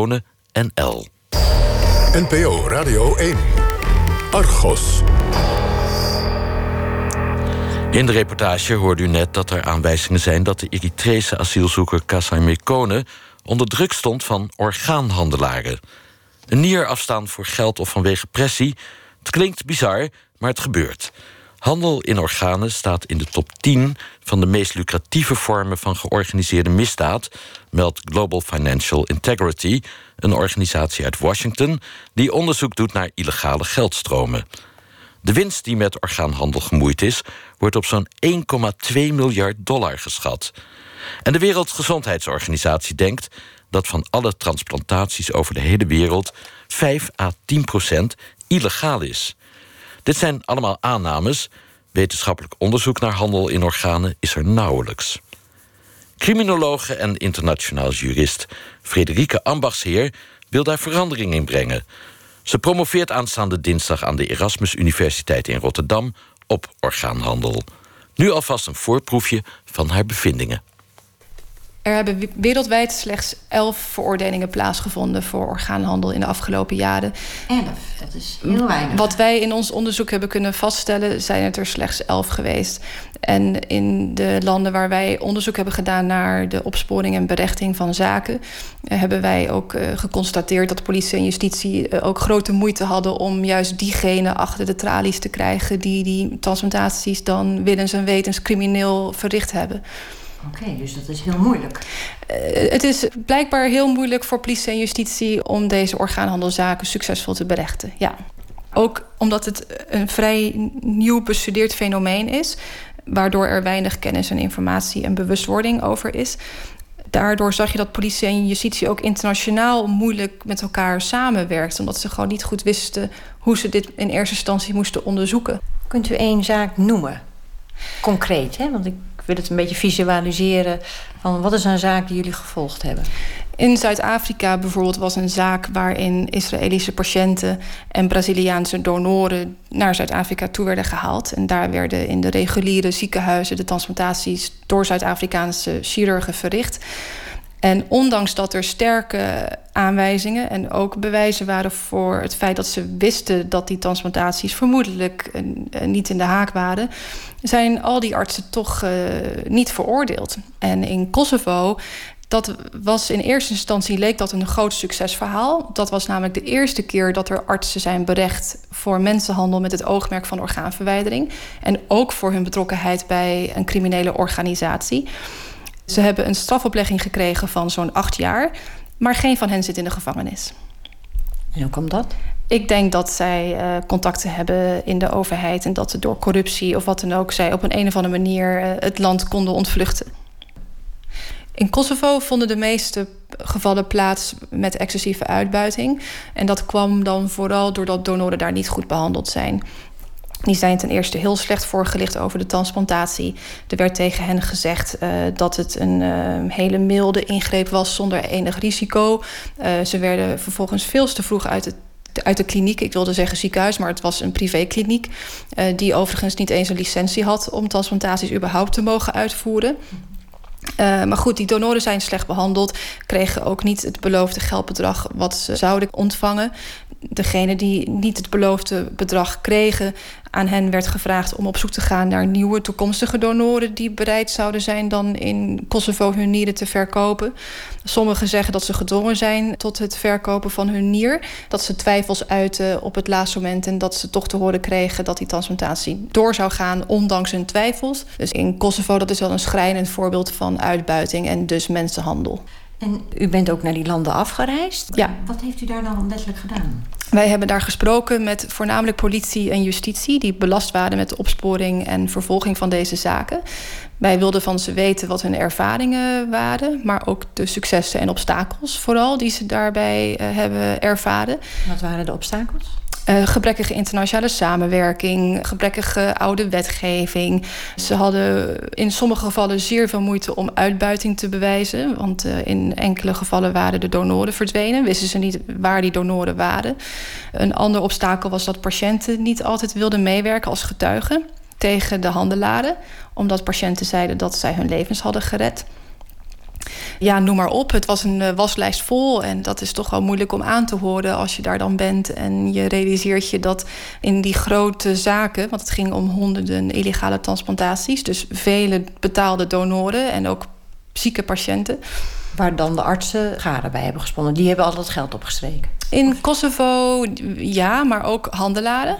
Mekone en L. NPO Radio 1. Argos. In de reportage hoorde u net dat er aanwijzingen zijn dat de Eritrese asielzoeker Kasai Mekone onder druk stond van orgaanhandelaren. Een nier afstaan voor geld of vanwege pressie. Het klinkt bizar, maar het gebeurt. Handel in organen staat in de top 10 van de meest lucratieve vormen van georganiseerde misdaad, meldt Global Financial Integrity, een organisatie uit Washington die onderzoek doet naar illegale geldstromen. De winst die met orgaanhandel gemoeid is, wordt op zo'n 1,2 miljard dollar geschat. En de Wereldgezondheidsorganisatie denkt dat van alle transplantaties over de hele wereld 5 à 10 procent illegaal is. Dit zijn allemaal aannames. Wetenschappelijk onderzoek naar handel in organen is er nauwelijks. Criminologe en internationaal jurist Frederike Ambachtsheer wil daar verandering in brengen. Ze promoveert aanstaande dinsdag aan de Erasmus Universiteit in Rotterdam op orgaanhandel. Nu alvast een voorproefje van haar bevindingen. Er hebben wereldwijd slechts elf veroordelingen plaatsgevonden voor orgaanhandel in de afgelopen jaren. Elf, dat is heel weinig. Wat wij in ons onderzoek hebben kunnen vaststellen, zijn het er slechts elf geweest. En in de landen waar wij onderzoek hebben gedaan naar de opsporing en berechting van zaken, eh, hebben wij ook uh, geconstateerd dat politie en justitie uh, ook grote moeite hadden om juist diegenen achter de tralies te krijgen die die transplantaties dan willens en wetens crimineel verricht hebben. Oké, dus dat is heel moeilijk. Uh, het is blijkbaar heel moeilijk voor politie en justitie om deze orgaanhandelzaken succesvol te berechten. Ja. Ook omdat het een vrij nieuw bestudeerd fenomeen is, waardoor er weinig kennis en informatie en bewustwording over is. Daardoor zag je dat politie en justitie ook internationaal moeilijk met elkaar samenwerkten, omdat ze gewoon niet goed wisten hoe ze dit in eerste instantie moesten onderzoeken. Kunt u één zaak noemen? Concreet, hè? Want ik wil het een beetje visualiseren. Van wat is een zaak die jullie gevolgd hebben? In Zuid-Afrika bijvoorbeeld was een zaak waarin Israëlische patiënten en Braziliaanse donoren naar Zuid-Afrika toe werden gehaald. En daar werden in de reguliere ziekenhuizen de transplantaties door Zuid-Afrikaanse chirurgen verricht. En ondanks dat er sterke aanwijzingen en ook bewijzen waren voor het feit dat ze wisten dat die transplantaties vermoedelijk uh, niet in de haak waren, zijn al die artsen toch uh, niet veroordeeld. En in Kosovo dat was in eerste instantie leek dat een groot succesverhaal. Dat was namelijk de eerste keer dat er artsen zijn berecht voor mensenhandel met het oogmerk van orgaanverwijdering. En ook voor hun betrokkenheid bij een criminele organisatie. Ze hebben een strafoplegging gekregen van zo'n acht jaar, maar geen van hen zit in de gevangenis. En hoe komt dat? Ik denk dat zij uh, contacten hebben in de overheid en dat ze door corruptie of wat dan ook zij op een, een of andere manier uh, het land konden ontvluchten. In Kosovo vonden de meeste gevallen plaats met excessieve uitbuiting. En dat kwam dan vooral doordat donoren daar niet goed behandeld zijn. Die zijn ten eerste heel slecht voorgelicht over de transplantatie. Er werd tegen hen gezegd uh, dat het een uh, hele milde ingreep was zonder enig risico. Uh, ze werden vervolgens veel te vroeg uit het uit de kliniek. Ik wilde zeggen ziekenhuis, maar het was een privékliniek. Die overigens niet eens een licentie had om transplantaties überhaupt te mogen uitvoeren. Maar goed, die donoren zijn slecht behandeld, kregen ook niet het beloofde geldbedrag wat ze zouden ontvangen. Degene die niet het beloofde bedrag kregen, aan hen werd gevraagd om op zoek te gaan naar nieuwe toekomstige donoren die bereid zouden zijn dan in Kosovo hun nieren te verkopen. Sommigen zeggen dat ze gedwongen zijn tot het verkopen van hun nier, dat ze twijfels uiten op het laatste moment en dat ze toch te horen kregen dat die transplantatie door zou gaan, ondanks hun twijfels. Dus in Kosovo, dat is wel een schrijnend voorbeeld van uitbuiting en dus mensenhandel. En u bent ook naar die landen afgereisd. Ja. Wat heeft u daar dan letterlijk gedaan? Wij hebben daar gesproken met voornamelijk politie en justitie... die belast waren met de opsporing en vervolging van deze zaken. Wij wilden van ze weten wat hun ervaringen waren... maar ook de successen en obstakels vooral die ze daarbij uh, hebben ervaren. Wat waren de obstakels? Uh, gebrekkige internationale samenwerking, gebrekkige oude wetgeving. Ze hadden in sommige gevallen zeer veel moeite om uitbuiting te bewijzen. Want uh, in enkele gevallen waren de donoren verdwenen. Wisten ze niet waar die donoren waren. Een ander obstakel was dat patiënten niet altijd wilden meewerken als getuigen tegen de handelaren. Omdat patiënten zeiden dat zij hun levens hadden gered. Ja, noem maar op. Het was een waslijst vol. En dat is toch wel moeilijk om aan te horen als je daar dan bent. En je realiseert je dat in die grote zaken, want het ging om honderden illegale transplantaties, dus vele betaalde donoren en ook zieke patiënten. Waar dan de artsen garen bij hebben gesponnen. Die hebben al dat geld opgestreken. In Kosovo ja, maar ook handelaren.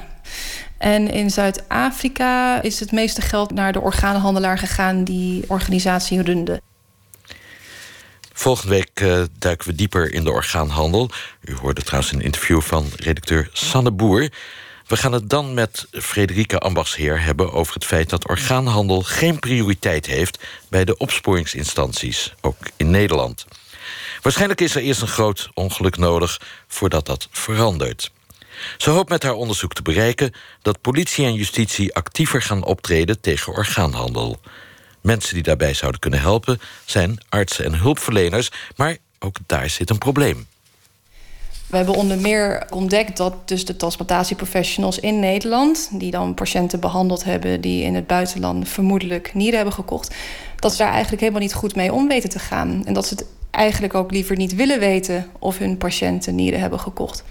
En in Zuid-Afrika is het meeste geld naar de orgaanhandelaar gegaan die organisatie runde. Volgende week uh, duiken we dieper in de orgaanhandel. U hoorde trouwens een interview van redacteur Sanne Boer. We gaan het dan met Frederike Ambachtsheer hebben over het feit dat orgaanhandel geen prioriteit heeft bij de opsporingsinstanties, ook in Nederland. Waarschijnlijk is er eerst een groot ongeluk nodig voordat dat verandert. Ze hoopt met haar onderzoek te bereiken dat politie en justitie actiever gaan optreden tegen orgaanhandel. Mensen die daarbij zouden kunnen helpen zijn artsen en hulpverleners, maar ook daar zit een probleem. We hebben onder meer ontdekt dat dus de transplantatieprofessionals in Nederland, die dan patiënten behandeld hebben die in het buitenland vermoedelijk nieren hebben gekocht, dat ze daar eigenlijk helemaal niet goed mee om weten te gaan. En dat ze het eigenlijk ook liever niet willen weten of hun patiënten nieren hebben gekocht.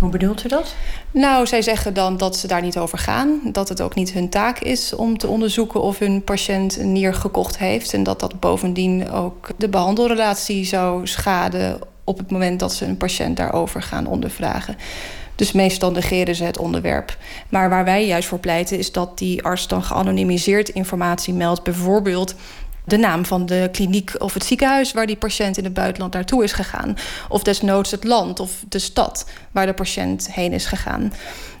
Hoe bedoelt u dat? Nou, zij zeggen dan dat ze daar niet over gaan. Dat het ook niet hun taak is om te onderzoeken of hun patiënt een nier gekocht heeft. En dat dat bovendien ook de behandelrelatie zou schaden op het moment dat ze een patiënt daarover gaan ondervragen. Dus meestal negeren ze het onderwerp. Maar waar wij juist voor pleiten is dat die arts dan geanonimiseerd informatie meldt. Bijvoorbeeld de naam van de kliniek of het ziekenhuis waar die patiënt in het buitenland naartoe is gegaan. Of desnoods het land of de stad waar de patiënt heen is gegaan.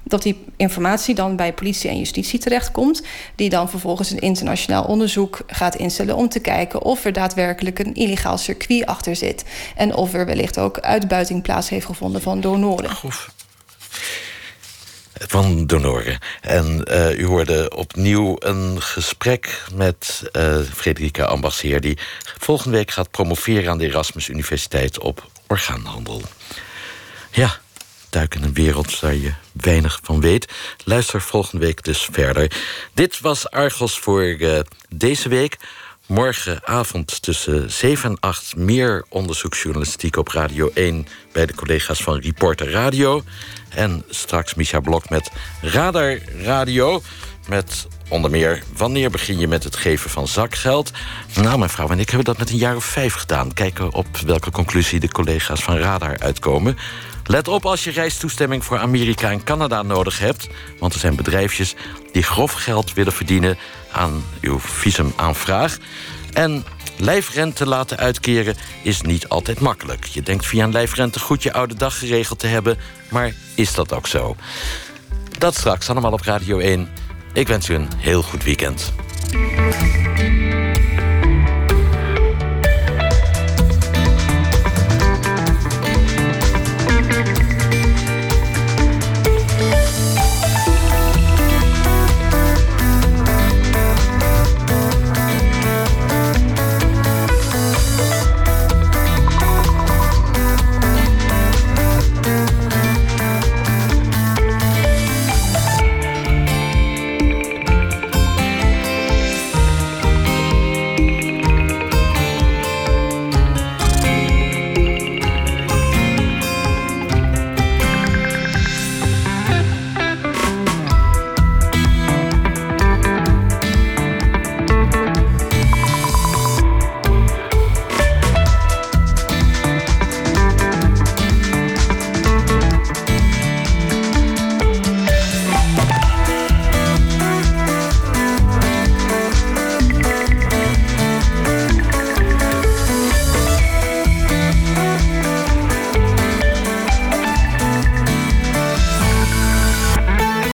Dat die informatie dan bij politie en justitie terechtkomt, die dan vervolgens een internationaal onderzoek gaat instellen om te kijken of er daadwerkelijk een illegaal circuit achter zit. En of er wellicht ook uitbuiting plaats heeft gevonden van donoren van donoren. En uh, u hoorde opnieuw een gesprek met uh, Frederike Ambasseer... die volgende week gaat promoveren aan de Erasmus Universiteit op orgaanhandel. Ja, duik in een wereld waar je weinig van weet. Luister volgende week dus verder. Dit was Argos voor uh, deze week. Morgenavond tussen 7 en 8 meer onderzoeksjournalistiek op Radio 1 bij de collega's van Reporter Radio. En straks Micha Blok met Radar Radio. Met onder meer wanneer begin je met het geven van zakgeld. Nou, mijn vrouw en ik hebben dat met een jaar of vijf gedaan. Kijken op welke conclusie de collega's van Radar uitkomen. Let op als je reistoestemming voor Amerika en Canada nodig hebt. Want er zijn bedrijfjes die grof geld willen verdienen aan uw visumaanvraag. En lijfrente laten uitkeren is niet altijd makkelijk. Je denkt via een lijfrente goed je oude dag geregeld te hebben, maar is dat ook zo? Dat straks allemaal op Radio 1. Ik wens u een heel goed weekend.